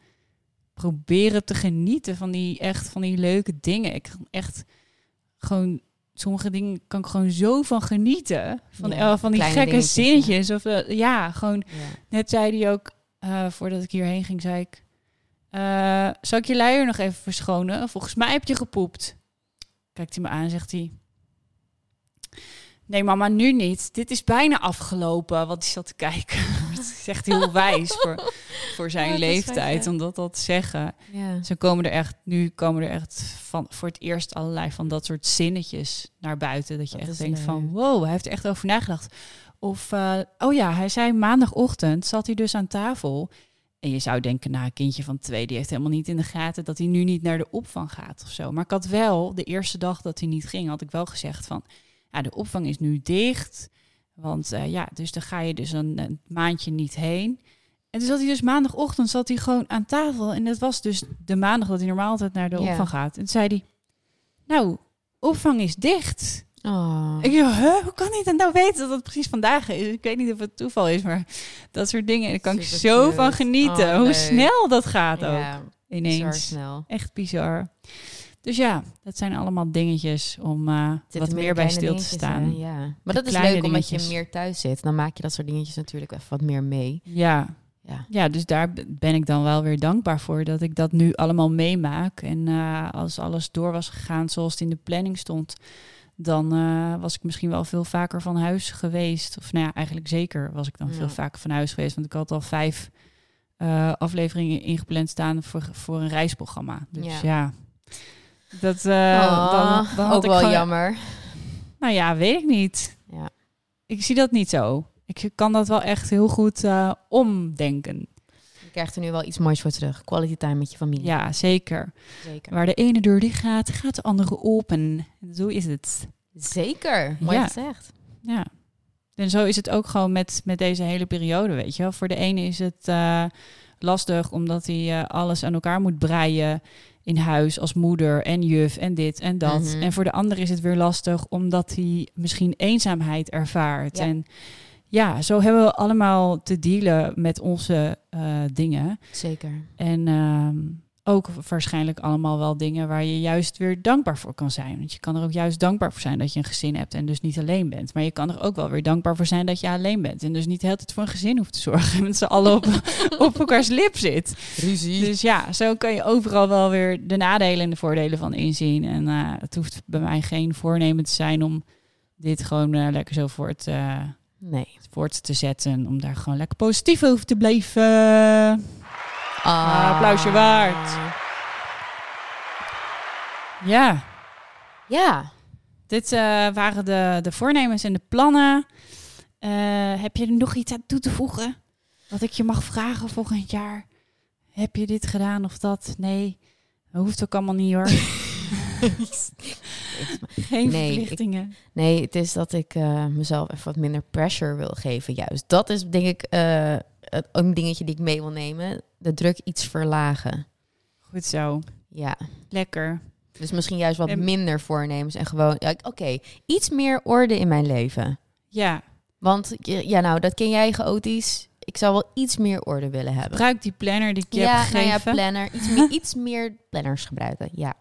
proberen te genieten van die echt van die leuke dingen. Ik kan echt gewoon sommige dingen kan ik gewoon zo van genieten. Van, Ja, van die gekke ja. zinnetjes. Of eh, ja, gewoon ja. net zei hij ook eh, voordat ik hierheen ging, zei ik. eh zal ik je luier nog even verschonen? Volgens mij heb je gepoept. Kijkt hij me aan, zegt hij. Nee, mama, nu niet. Dit is bijna afgelopen. Wat is dat te kijken? Het is echt heel wijs voor, voor zijn Ja, leeftijd om dat, dat te zeggen. ja. Ze komen er echt, nu komen er echt van, voor het eerst allerlei van dat soort zinnetjes naar buiten. Dat je Dat echt denkt van, wow, hij heeft er echt over nagedacht. Of, eh, oh ja, hij zei maandagochtend zat hij dus aan tafel. En je zou denken, nou, een kindje van twee, die heeft helemaal niet in de gaten dat hij nu niet naar de opvang gaat of zo. Maar ik had wel, de eerste dag dat hij niet ging, had ik wel gezegd van, ja, de opvang is nu dicht. Want eh, ja, dus dan ga je dus een, een maandje niet heen. En toen zat hij dus maandagochtend zat hij gewoon aan tafel. En dat was dus de maandag dat hij normaal altijd naar de opvang gaat. En toen zei hij, nou, opvang is dicht. Oh. Ik dacht, huh, hoe kan hij dat nou weten dat het precies vandaag is? Ik weet niet of het toeval is, maar dat soort dingen. Daar kan ik Super zo cute. van genieten. Oh, hoe snel dat gaat ook. ja, bizar Ineens. snel. Echt bizar. Dus ja, dat zijn allemaal dingetjes om eh, wat meer bij stil te staan. hè? Ja. Maar dat is leuk omdat je meer thuis zit. Dan maak je dat soort dingetjes natuurlijk even wat meer mee. Ja. Ja. ja, dus daar ben ik dan wel weer dankbaar voor dat ik dat nu allemaal meemaak. En eh, als alles door was gegaan zoals het in de planning stond, dan eh, was ik misschien wel veel vaker van huis geweest. Of nou ja, eigenlijk zeker was ik dan Ja. veel vaker van huis geweest. Want ik had al vijf afleveringen ingepland staan voor, voor een reisprogramma. Dus Ja. ja, dat Oh, dan, dan had ook ik wel gewoon- jammer. Nou ja, weet ik niet. Ja. Ik zie dat niet zo. Ik kan dat wel echt heel goed eh, omdenken. Je krijgt er nu wel iets moois voor terug. Quality time met je familie. Ja, zeker. zeker. Waar de ene deur dicht gaat, gaat de andere open. Zo is het. Zeker. Mooi Ja. gezegd. Ja. En zo is het ook gewoon met, met deze hele periode, weet je wel. Voor de ene is het eh, lastig omdat hij alles aan elkaar moet breien in huis als moeder en juf en dit en dat. Mhm. En voor de ander is het weer lastig omdat hij misschien eenzaamheid ervaart. Ja. En ja, zo hebben we allemaal te dealen met onze eh, dingen. Zeker. En ehm, ook waarschijnlijk allemaal wel dingen waar je juist weer dankbaar voor kan zijn. Want je kan er ook juist dankbaar voor zijn dat je een gezin hebt en dus niet alleen bent. Maar je kan er ook wel weer dankbaar voor zijn dat je alleen bent. En dus niet de hele tijd voor een gezin hoeft te zorgen. En met z'n allen op, op elkaars lip zit. Ruzie. Dus ja, zo kan je overal wel weer de nadelen en de voordelen van inzien. En eh, het hoeft bij mij geen voornemen te zijn om dit gewoon eh, lekker zo voort, eh, nee. voort te zetten. Om daar gewoon lekker positief over te blijven. Ah. applausje waard. Ja, Ja. dit eh, waren de, de voornemens en de plannen. Eh, heb je er nog iets aan toe te voegen? Wat ik je mag vragen volgend jaar? Heb je dit gedaan of dat? Nee, dat hoeft ook allemaal niet hoor. Geen Nee, ik- verplichtingen. Nee, het is dat ik eh, mezelf even wat minder pressure wil geven. Juist. Dat is denk ik een dingetje die ik mee wil nemen. De druk iets verlagen. Goed zo. Ja. Lekker. Dus misschien juist wat En- minder voornemens. En gewoon, ja, oké, iets meer orde in mijn leven. Ja, Want ja, nou, dat ken jij chaotisch. Ik zou wel iets meer orde willen hebben. gebruik die planner die ik je ja, heb nou ja, gegeven. planner. Iets meer, iets meer planners gebruiken. Ja.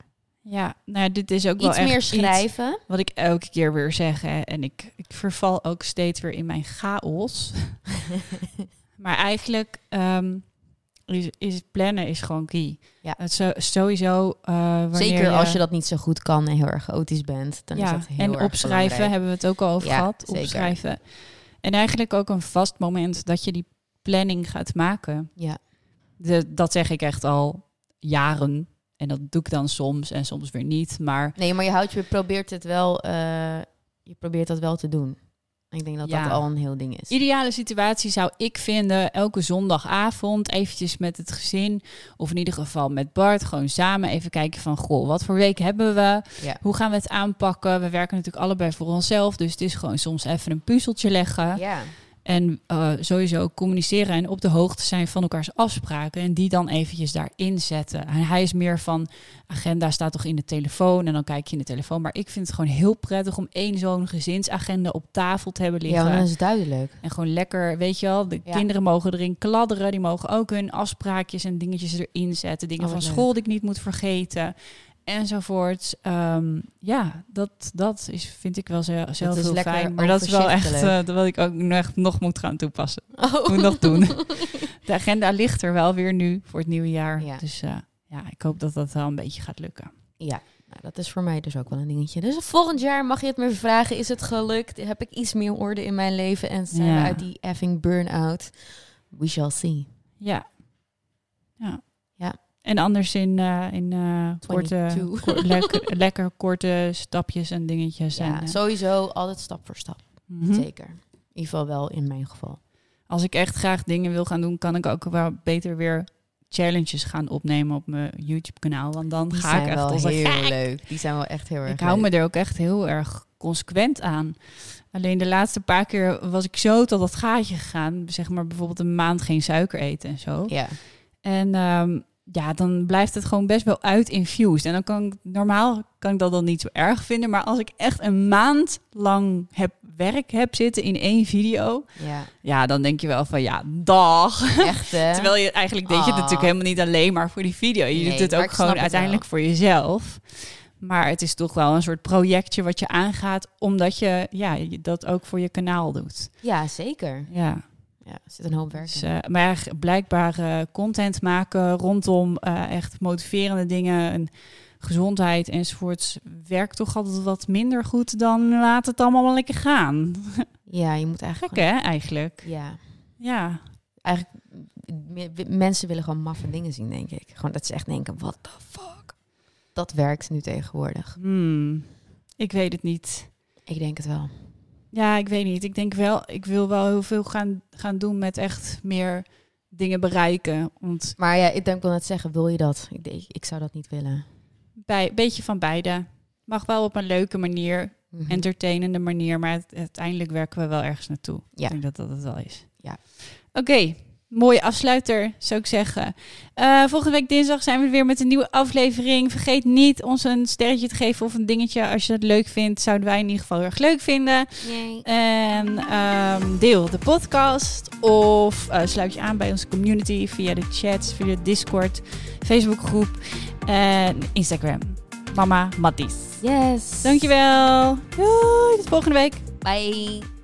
ja, nou dit is ook wel Iets echt meer iets- schrijven. Wat ik elke keer weer zeg. Hè, en ik, ik verval ook steeds weer in mijn chaos. maar eigenlijk ehm, is, is plannen is gewoon key. Ja. Het zo, sowieso. wanneer Zeker als je dat niet zo goed kan en heel erg chaotisch bent. Dan is dat heel en erg opschrijven belangrijk. hebben we het ook al over Ja, gehad. zeker. Opschrijven. En eigenlijk ook een vast moment dat je die planning gaat maken. Ja. De, dat zeg ik echt al jaren. En dat doe ik dan soms en soms weer niet. Maar Nee, maar je houdt je probeert het wel. eh, je probeert dat wel te doen. Ik denk dat Ja. dat al een heel ding is. Ideale situatie zou ik vinden elke zondagavond eventjes met het gezin of in ieder geval met Bart gewoon samen even kijken van goh, wat voor week hebben we? Ja. Hoe gaan we het aanpakken? We werken natuurlijk allebei voor onszelf, dus het is gewoon soms even een puzzeltje leggen Ja. En eh, sowieso communiceren en op de hoogte zijn van elkaars afspraken en die dan eventjes daarin zetten. En hij is meer van agenda staat toch in de telefoon en dan kijk je in de telefoon, maar ik vind het gewoon heel prettig om één zo'n gezinsagenda op tafel te hebben liggen. ja, dan is duidelijk. En gewoon lekker, weet je wel, de Ja. kinderen mogen erin kladderen. Die mogen ook hun afspraakjes en dingetjes erin zetten. Dingen Oh, van leuk. school die ik niet moet vergeten. Enzovoort. Ehm, ja, dat, dat is, vind ik wel ze- zelf is heel fijn. Maar dat is wel echt dat wat ik ook nog, nog moet gaan toepassen. Oh. Moet nog doen. De agenda ligt er wel weer nu voor het nieuwe jaar. Ja. Dus eh, ja, ik hoop dat dat wel een beetje gaat lukken. Ja, nou, dat is voor mij dus ook wel een dingetje. Dus volgend jaar mag je het me vragen. Is het gelukt? Heb ik iets meer orde in mijn leven? En zijn Ja. we uit die effing burn-out? We shall see. Ja. Ja. Ja. En anders in, eh, in eh, korte, 22. ko- lekker, lekker korte stapjes en dingetjes. Ja, en, eh, sowieso altijd stap voor stap. mhm. Zeker. In ieder geval wel in mijn geval. Als ik echt graag dingen wil gaan doen, kan ik ook wel beter weer challenges gaan opnemen op mijn YouTube kanaal. Want dan Die ga ik echt als heel gek. leuk. Die zijn wel echt heel erg Ik hou me er ook echt heel erg consequent aan. Alleen de laatste paar keer was ik zo tot dat gaatje gegaan. Zeg maar bijvoorbeeld een maand geen suiker eten en zo. Ja, En ehm, ja, dan blijft het gewoon best wel uit-infused. En dan kan ik, normaal kan ik dat dan niet zo erg vinden. Maar als ik echt een maand lang heb, werk heb zitten in één video. ja. Ja, dan denk je wel van ja, dag. Echt, hè? Terwijl je eigenlijk deed je het Ah. natuurlijk helemaal niet alleen maar voor die video. Je Nee, doet het ook gewoon het uiteindelijk voor jezelf. Maar het is toch wel een soort projectje wat je aangaat, omdat je ja, dat ook voor je kanaal doet. Ja, zeker. Ja. Ja, er zit een hoop werk Dus, eh, maar ja, blijkbaar eh, content maken rondom eh, echt motiverende dingen en gezondheid enzovoorts werkt toch altijd wat minder goed dan laat het allemaal wel lekker gaan. Ja, je moet eigenlijk... Gek hè, eigenlijk. Ja, Ja. eigenlijk... me- Mensen willen gewoon maffe dingen zien, denk ik. Gewoon dat ze echt denken, what the fuck? Dat werkt nu tegenwoordig. Hmm. Ik weet het niet. Ik denk het wel. Ja, ik weet niet. Ik denk wel, ik wil wel heel veel gaan, gaan doen met echt meer dingen bereiken. Want Maar ja, ik denk wel net zeggen, wil je dat? Ik, ik zou dat niet willen. bij, beetje van beide. Mag wel op een leuke manier, Mhm. entertainende manier, maar het- uiteindelijk werken we wel ergens naartoe. Ja. Ik denk dat dat het wel is. Ja. Oké, mooie afsluiter, zou ik zeggen. Eh, volgende week dinsdag zijn we weer met een nieuwe aflevering. Vergeet niet ons een sterretje te geven of een dingetje. Als je het leuk vindt, zouden wij in ieder geval heel erg leuk vinden. Yay. En ehm, deel de podcast of eh, sluit je aan bij onze community via de chats, via de Discord, Facebookgroep en Instagram. Mama Matties. Yes. Dankjewel. Doei, tot volgende week. Bye.